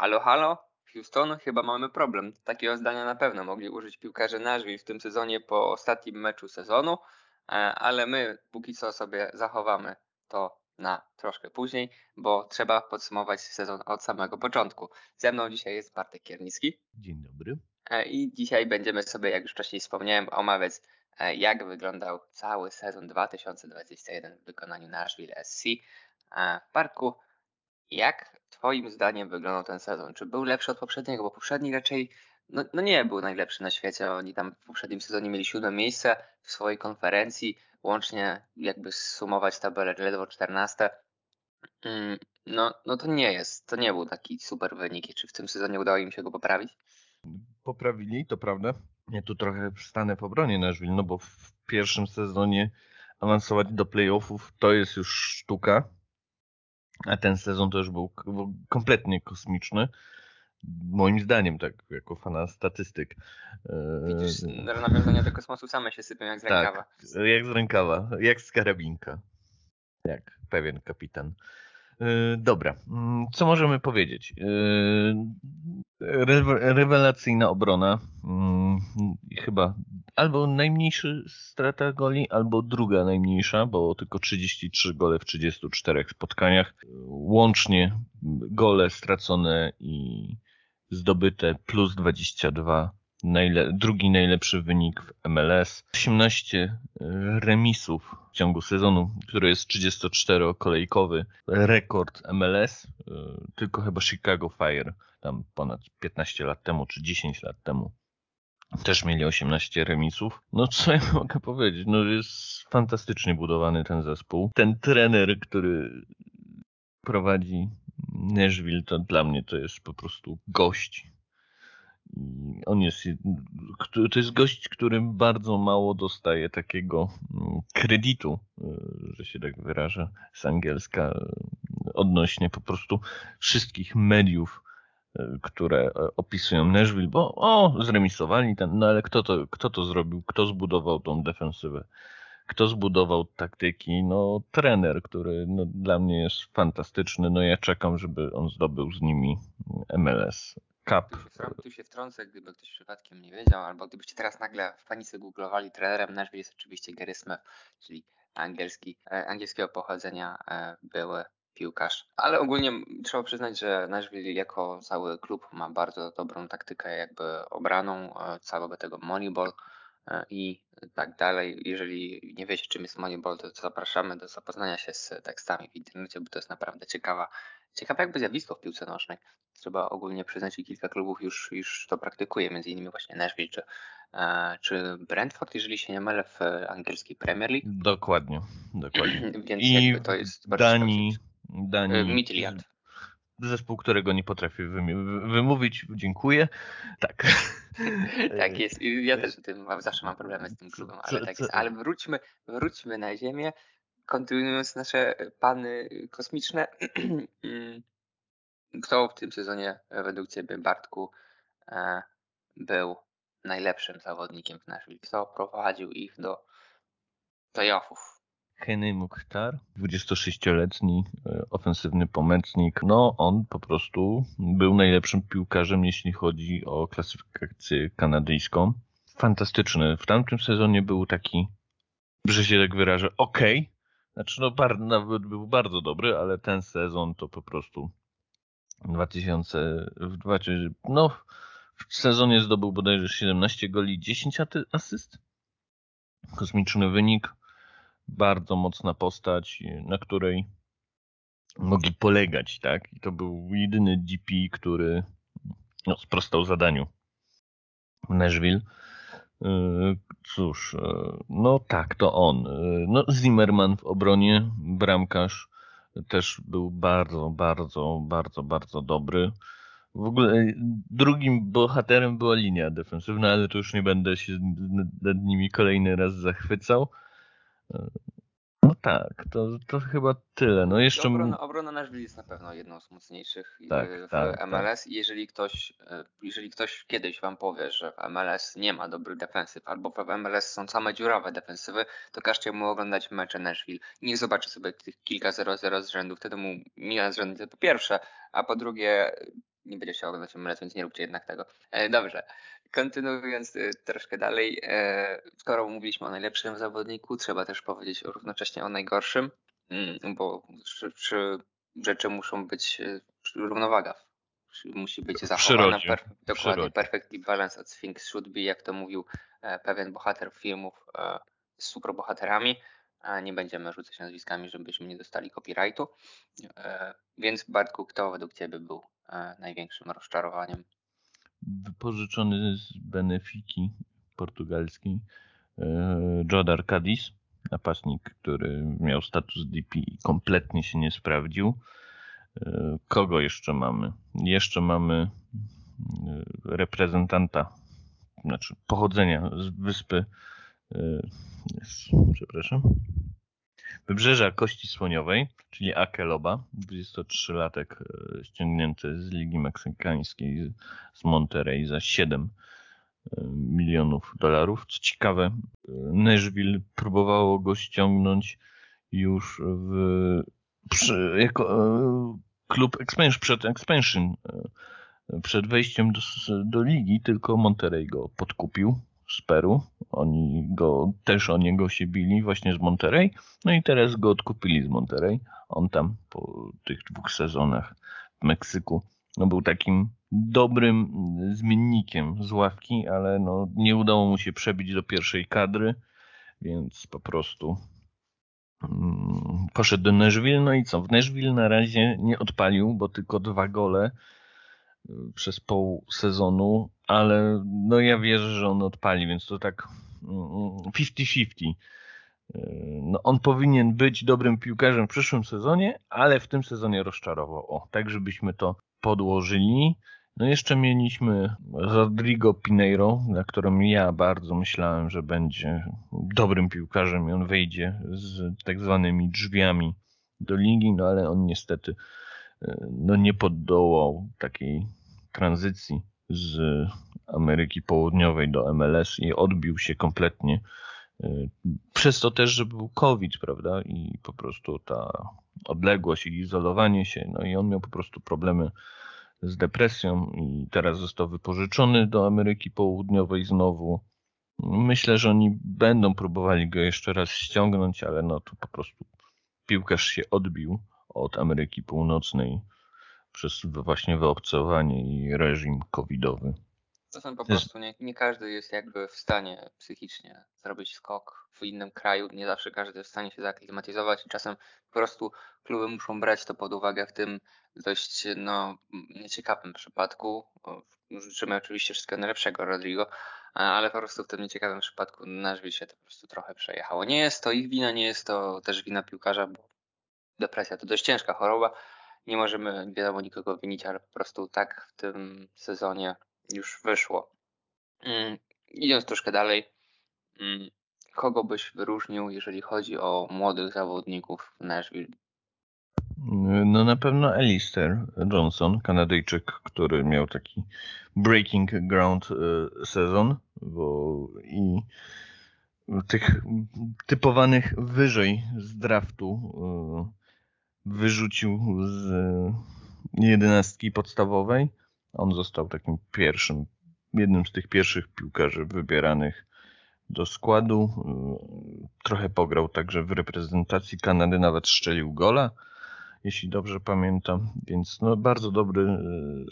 Halo, halo? Houston, chyba mamy problem. Takiego zdania na pewno mogli użyć piłkarze Nashville w tym sezonie po ostatnim meczu sezonu, e, ale my póki co sobie zachowamy to na troszkę później, bo trzeba podsumować sezon od samego początku. Ze mną dzisiaj jest Bartek Kiernicki. Dzień dobry. E, I dzisiaj będziemy sobie, jak już wcześniej wspomniałem, omawiać e, jak wyglądał cały sezon 2021 w wykonaniu Nashville SC. W parku jak Twoim zdaniem wyglądał ten sezon? Czy był lepszy od poprzedniego? Bo poprzedni raczej no, no nie był najlepszy na świecie. Oni tam w poprzednim sezonie mieli siódme miejsce w swojej konferencji. Łącznie jakby sumować tabelę ledwo 14. Mm, no, no to nie jest, to nie był taki super wynik. Czy w tym sezonie udało im się go poprawić? Poprawili, to prawda. Ja tu trochę stanę po obronie Nashville, no bo w pierwszym sezonie awansować do playoffów to jest już sztuka a ten sezon to już był kompletnie kosmiczny. Moim zdaniem, tak, jako fana statystyk. Widzisz, e, nawiązania do kosmosu same się sypią jak z tak, rękawa. jak z rękawa, jak z karabinka. Jak pewien kapitan. E, dobra, mm, co możemy powiedzieć? E, rewelacyjna obrona. Mm, chyba albo najmniejszy strata goli, albo druga najmniejsza, bo tylko 33 gole w 34 spotkaniach. Łącznie gole stracone i zdobyte plus 22 najle drugi najlepszy wynik w MLS. 18 remisów w ciągu sezonu, który jest 34-kolejkowy. Rekord MLS, y, tylko chyba Chicago Fire, tam ponad 15 lat temu, czy 10 lat temu. Też mieli 18 remisów. No co ja mogę powiedzieć? No jest fantastycznie budowany ten zespół. Ten trener, który prowadzi Nashville, to dla mnie to jest po prostu gość on jest, to jest gość, którym bardzo mało dostaje takiego mm, kredytu, y, że się tak wyrażę, z angielska, y, odnośnie po prostu wszystkich mediów, y, które opisują Nashville, bo o, zremisowali ten, no ale kto to, kto to zrobił, kto zbudował tą defensywę? Kto zbudował taktyki? No, trener, który no, dla mnie jest fantastyczny. No, ja czekam, żeby on zdobył z nimi MLS Cup. Tu się wtrącę, gdyby ktoś przypadkiem nie wiedział, albo gdybyście teraz nagle w panice googlowali, trenerem Nashville jest oczywiście Gary Smith, czyli angielski, e, angielskiego pochodzenia e, były piłkarz. Ale ogólnie trzeba przyznać, że Nashville jako cały klub ma bardzo dobrą taktykę jakby obraną, e, całego tego Moneyball i tak dalej. Jeżeli nie wiecie czym jest Moneyball, to zapraszamy do zapoznania się z tekstami w internecie, bo to jest naprawdę ciekawa Ciekawe jakby zjawisko w piłce nożnej. Trzeba ogólnie przyznać, że kilka klubów już, już to praktykuje, między innymi właśnie Nashville czy, e, czy Brentford, jeżeli się nie mylę, w angielskiej Premier League. Dokładnie, dokładnie. Więc I jakby to jest bardzo Danii, Danii. Zespół, którego nie potrafię wymówić. Dziękuję. Tak. tak jest. Ja też tym zawsze mam problemy z tym klubem, ale tak jest. Ale wróćmy, wróćmy na ziemię kontynuując nasze pany kosmiczne, kto w tym sezonie według Ciebie, Bartku, e, był najlepszym zawodnikiem w Nashville? Kto prowadził ich do playoffów? Kenny Mukhtar, 26-letni e, ofensywny pomocnik. No, on po prostu był najlepszym piłkarzem, jeśli chodzi o klasyfikację kanadyjską. Fantastyczny. W tamtym sezonie był taki, że się tak wyrażę, ok, znaczy, no, bar, nawet był bardzo dobry, ale ten sezon to po prostu 2000, w 2000 no, w sezonie zdobył bodajże 17 goli, 10 asyst. Kosmiczny wynik. Bardzo mocna postać, na której mogli polegać, tak? I to był jedyny DP, który no, sprostał zadaniu w Nashville. E, cóż, e, no tak, to on. E, no, Zimmerman w obronie, bramkarz też był bardzo, bardzo, bardzo, bardzo dobry. W ogóle drugim bohaterem była linia defensywna, ale to już nie będę się nad nimi kolejny raz zachwycał. No tak, to, to chyba tyle. No jeszcze... Obrona, obrona Nashville jest na pewno jedną z mocniejszych tak, w tak, MLS. Tak. Jeżeli, ktoś, e, jeżeli ktoś kiedyś wam powie, że w MLS nie ma dobrych defensyw, albo w MLS są same dziurawe defensywy, to każcie mu oglądać mecze Nashville. Niech zobaczy sobie tych kilka 0-0 z rzędu, wtedy mu mija z rzędu po pierwsze, a po drugie nie będzie chciał oglądać MLS, więc nie róbcie jednak tego. E, dobrze, kontynuując e, troszkę dalej, e, skoro mówiliśmy o najlepszym zawodniku, trzeba też powiedzieć równocześnie o najgorszym, mm, bo przy, rzeczy muszą być równowaga. Musi być zachowana per, dokładnie perfectly balance as things should be, jak to mówił pewien bohater filmów z superbohaterami nie będziemy rzucać nazwiskami, żebyśmy nie dostali copyrightu. E, więc Bartku, kto według Ciebie był e, największym rozczarowaniem? Wypożyczony z Benefiki portugalskiej e, Jodar Cadiz, napastnik, który miał status DP i kompletnie się nie sprawdził. Kogo jeszcze mamy? Jeszcze mamy reprezentanta, znaczy pochodzenia z wyspy przepraszam, Wybrzeża Kości Słoniowej, czyli Akeloba, 23-latek e, ściągnięty z Ligi Meksykańskiej z Monterey za 7 e, milionów dolarów. Co ciekawe, e, Nashville próbowało go ściągnąć już w, przy, jako klub expansion, przed expansion, przed wejściem do, do ligi, tylko Monterey go podkupił z Peru. Oni go, też o niego się bili właśnie z Monterey. No i teraz go odkupili z Monterey. On tam po tych dwóch sezonach w Meksyku no był takim dobrym zmiennikiem z ławki, ale no nie udało mu się przebić do pierwszej kadry, więc po prostu mm, poszedł do Nashville. No i co? W Nashville na razie nie odpalił, bo tylko dwa gole przez pół sezonu, ale no ja wierzę, że on odpali, więc to tak 50-50. Mm, no on powinien być dobrym piłkarzem w przyszłym sezonie, ale w tym sezonie rozczarował. O, tak żebyśmy to podłożyli. No jeszcze mieliśmy Rodrigo Pineiro, na którym ja bardzo myślałem, że będzie dobrym piłkarzem i on wejdzie z tak zwanymi drzwiami do ligi, no ale on niestety no nie poddołał takiej tranzycji z Ameryki Południowej do MLS i odbił się kompletnie. Y, przez to też, że był COVID, prawda? I po prostu ta odległość i izolowanie się, no i on miał po prostu problemy z depresją i teraz został wypożyczony do Ameryki Południowej znowu. Myślę, że oni będą próbowali go jeszcze raz ściągnąć, ale no to po prostu piłkarz się odbił od Ameryki Północnej przez właśnie wyobcowanie i reżim covidowy. Czasem po prostu nie, nie każdy jest jakby w stanie psychicznie zrobić skok w innym kraju. Nie zawsze każdy jest w stanie się zaklimatyzować i czasem po prostu kluby muszą brać to pod uwagę w tym dość no, nieciekawym przypadku. Życzymy oczywiście wszystkiego najlepszego Rodrigo, ale po prostu w tym nieciekawym przypadku Nashville się to po prostu trochę przejechało. Nie jest to ich wina, nie jest to też wina piłkarza, bo depresja to dość ciężka choroba, nie możemy, wiadomo, nikogo winić, ale po prostu tak w tym sezonie już wyszło. Mm, idąc troszkę dalej, mm, kogo byś wyróżnił, jeżeli chodzi o młodych zawodników w Nashville? No na pewno Alistair Johnson, Kanadyjczyk, który miał taki breaking ground e, sezon, bo i tych typowanych wyżej z draftu e, wyrzucił z jedenastki podstawowej. On został takim pierwszym, jednym z tych pierwszych piłkarzy wybieranych do składu. Trochę pograł także w reprezentacji Kanady, nawet strzelił gola, jeśli dobrze pamiętam. Więc no, bardzo dobry e,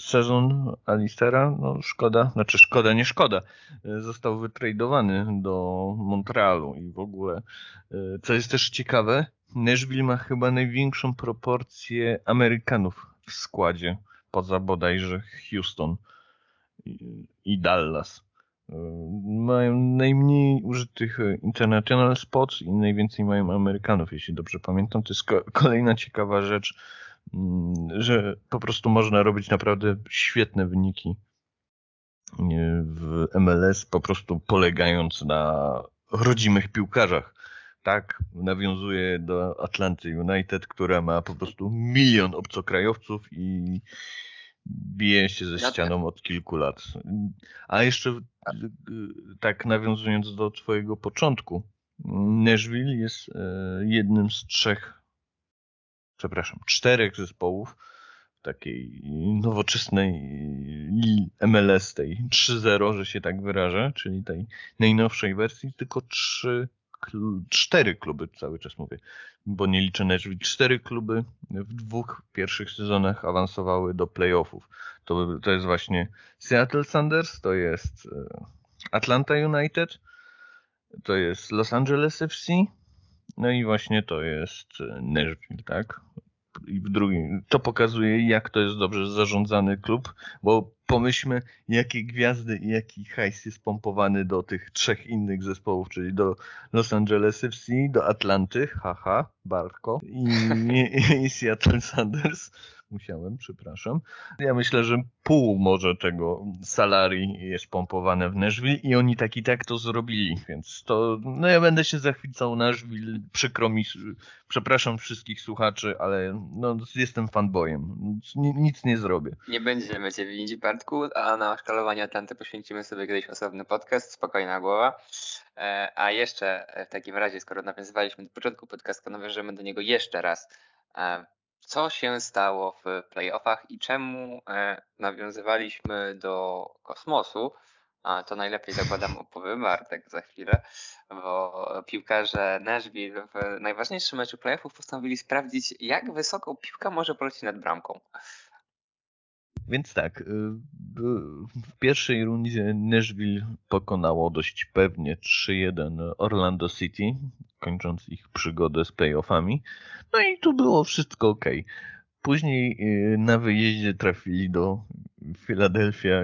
sezon Alistera. No, szkoda, znaczy szkoda, nie szkoda. E, został wytradowany do Montrealu i w ogóle, e, co jest też ciekawe, Nashville ma chyba największą proporcję Amerykanów w składzie, poza bodajże Houston i Dallas. Mają najmniej użytych international spots i najwięcej mają Amerykanów, jeśli dobrze pamiętam. To jest kolejna ciekawa rzecz, mm, że po prostu można robić naprawdę świetne wyniki w MLS, po prostu polegając na rodzimych piłkarzach tak nawiązuje do Atlanty United, która ma po prostu milion obcokrajowców i bije się ze ścianą od kilku lat. A jeszcze tak nawiązując do twojego początku, Nashville jest e, jednym z trzech, przepraszam, czterech zespołów takiej nowoczesnej MLS, tej 3.0, że się tak wyrażę, czyli tej najnowszej wersji, tylko 3 cztery kluby cały czas mówię, bo nie liczę Nashville. Cztery kluby w dwóch pierwszych sezonach awansowały do playoffów. To, to jest właśnie Seattle Sanders, to jest e, Atlanta United, to jest Los Angeles FC, no i właśnie to jest e, Nashville, tak? I w drugim, to pokazuje, jak to jest dobrze zarządzany klub, bo pomyślmy, jakie gwiazdy i jaki hajs jest pompowany do tych trzech innych zespołów, czyli do Los Angeles FC, do Atlanty, haha, Barko i, i, i Seattle Sanders musiałem, przepraszam. Ja myślę, że pół może tego salarii jest pompowane w Nashville i oni tak i tak to zrobili, więc to, no ja będę się zachwycał Nashville, przykro mi, przepraszam wszystkich słuchaczy, ale no jestem fanboyem, nic nie zrobię. Nie będziemy cię winić Bartku, a na szkalowanie Atlanty poświęcimy sobie kiedyś osobny podcast, spokojna głowa. E, a jeszcze w takim razie, skoro nawiązywaliśmy do początku podcastu, nawiążemy do niego jeszcze raz. Co się stało w playoffach i czemu e, nawiązywaliśmy do kosmosu, a to najlepiej zakładam opowie Bartek za chwilę, bo piłkarze Nashville w najważniejszym meczu playoffów postanowili sprawdzić, jak wysoko piłka może polecieć nad bramką. Więc tak, y, w pierwszej rundzie Nashville pokonało dość pewnie 3-1 Orlando City, kończąc ich przygodę z playoffami. No i tu było wszystko ok. Później y, na wyjeździe trafili do Filadelfia,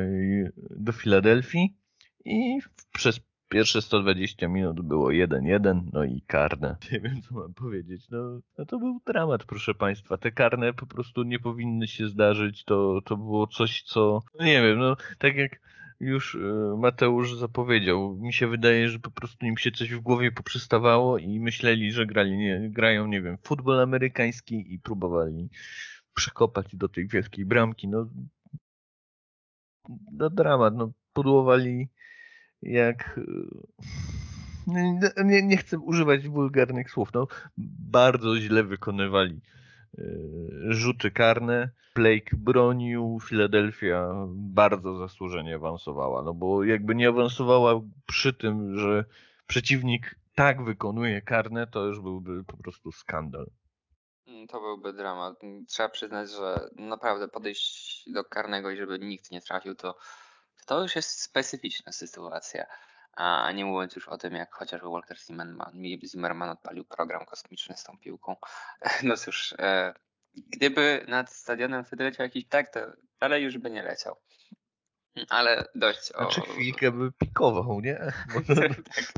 do Filadelfii i przez pierwsze 120 minut było 1-1, no i karne. Nie wiem, co mam powiedzieć. No, no to był dramat, proszę Państwa. Te karne po prostu nie powinny się zdarzyć. To, to było coś, co... No nie wiem, no tak jak już e, Mateusz zapowiedział. Mi się wydaje, że po prostu im się coś w głowie poprzestawało i myśleli, że grali, nie, grają, nie wiem, futbol amerykański i próbowali przekopać do tej wielkiej bramki. No, no dramat, no podłowali jak e, nie, nie chcę używać wulgarnych słów, no bardzo źle wykonywali e, rzuty karne. Blake bronił, Philadelphia bardzo zasłużenie awansowała, no bo jakby nie awansowała przy tym, że przeciwnik tak wykonuje karne, to już byłby po prostu skandal. Mm, to byłby dramat. Trzeba przyznać, że naprawdę podejść do karnego i żeby nikt nie trafił, to to już jest specyficzna sytuacja. A nie mówiąc już o tym, jak chociażby Walker Zimmerman, Zimmerman odpalił program kosmiczny z tą piłką. No cóż, e, gdyby nad stadionem wtedy leciał jakiś tak, to dalej już by nie leciał. Ale dość o... Znaczy chwilkę by pikował, nie? tak.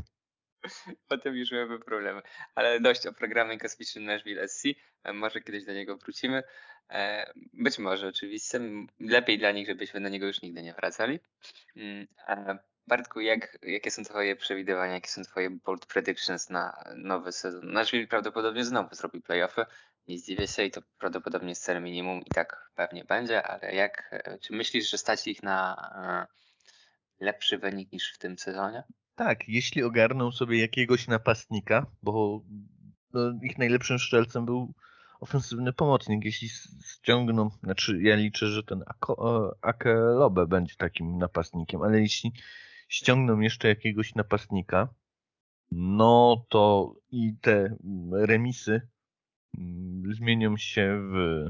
Potem już byłyby problemy. Ale dość o programie kosmicznym Nashville SC. E, może kiedyś do niego wrócimy. E, być może oczywiście. Lepiej dla nich, żebyśmy do niego już nigdy nie wracali. Mm, Bartku, jak, jakie są Twoje przewidywania, jakie są Twoje bold predictions na nowy sezon? Nashville prawdopodobnie znowu zrobi playoffy. Nie zdziwię się i to prawdopodobnie jest cel minimum i tak pewnie będzie, ale jak, e, czy myślisz, że stać ich na lepszy wynik niż w tym sezonie? Tak, jeśli ogarną sobie jakiegoś napastnika, bo no, ich najlepszym strzelcem był ofensywny pomocnik. Jeśli ściągną, znaczy ja liczę, że ten Akelobe będzie takim napastnikiem, ale jeśli ściągną jeszcze jakiegoś napastnika, no to i te remisy mm, zmienią się w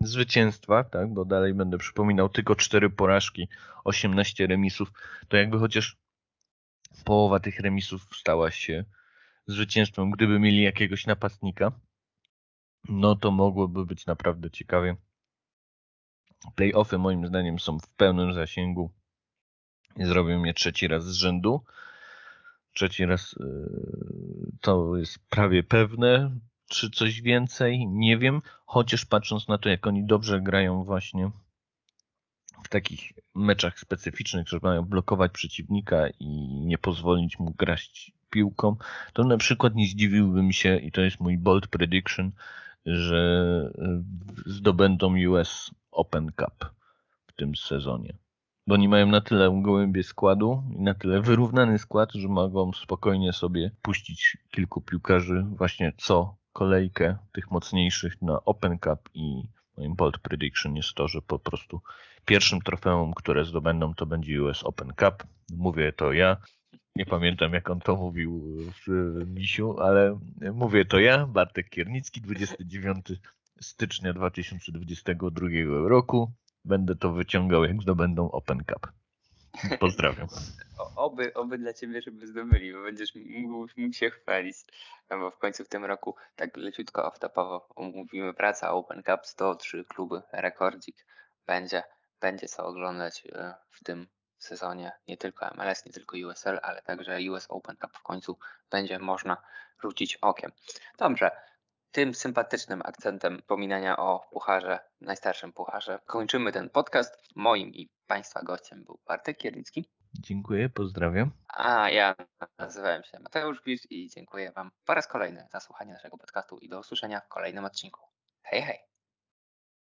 zwycięstwa, tak, bo dalej będę przypominał tylko cztery porażki, 18 remisów, to jakby chociaż połowa tych remisów stała się zwycięstwem, gdyby mieli jakiegoś napastnika, no to mogłoby być naprawdę ciekawie. Playoffy moim zdaniem są w pełnym zasięgu. Zrobią je trzeci raz z rzędu. Trzeci raz yy, to jest prawie pewne. Czy coś więcej? Nie wiem. Chociaż patrząc na to, jak oni dobrze grają właśnie w takich meczach specyficznych, że mają blokować przeciwnika i nie pozwolić mu grać piłką, to na przykład nie zdziwiłbym się, i to jest mój bold prediction, że e, zdobędą US Open Cup w tym sezonie. Bo oni mają na tyle gołębie składu i na tyle wyrównany skład, że mogą spokojnie sobie puścić kilku piłkarzy właśnie co kolejkę tych mocniejszych na Open Cup i moim bold prediction jest to, że po prostu pierwszym trofeum, które zdobędą, to będzie US Open Cup. Mówię to ja. Nie pamiętam, jak on to mówił w misiu, ale mówię to ja, Bartek Kiernicki, 29 stycznia 2022 roku. Będę to wyciągał, jak zdobędą Open Cup. Pozdrawiam. Oby, oby dla ciebie, żeby zdobyli, bo będziesz mógł, mógł się chwalić. Bo w końcu w tym roku tak leciutko off-topowo mówimy praca Open Cup, 103 kluby, rekordzik. Będzie, będzie co oglądać e, w tym sezonie. Nie tylko MLS, nie tylko USL, ale także US Open Cup w końcu będzie można rzucić okiem. Dobrze, tym sympatycznym akcentem pominania o pucharze, najstarszym pucharze, kończymy ten podcast. Moim i Państwa gościem był Bartek Kiernicki. Dziękuję, pozdrawiam. A ja nazywałem się Mateusz Bisz i dziękuję Wam po raz kolejny za słuchanie naszego podcastu i do usłyszenia w kolejnym odcinku. Hej, hej!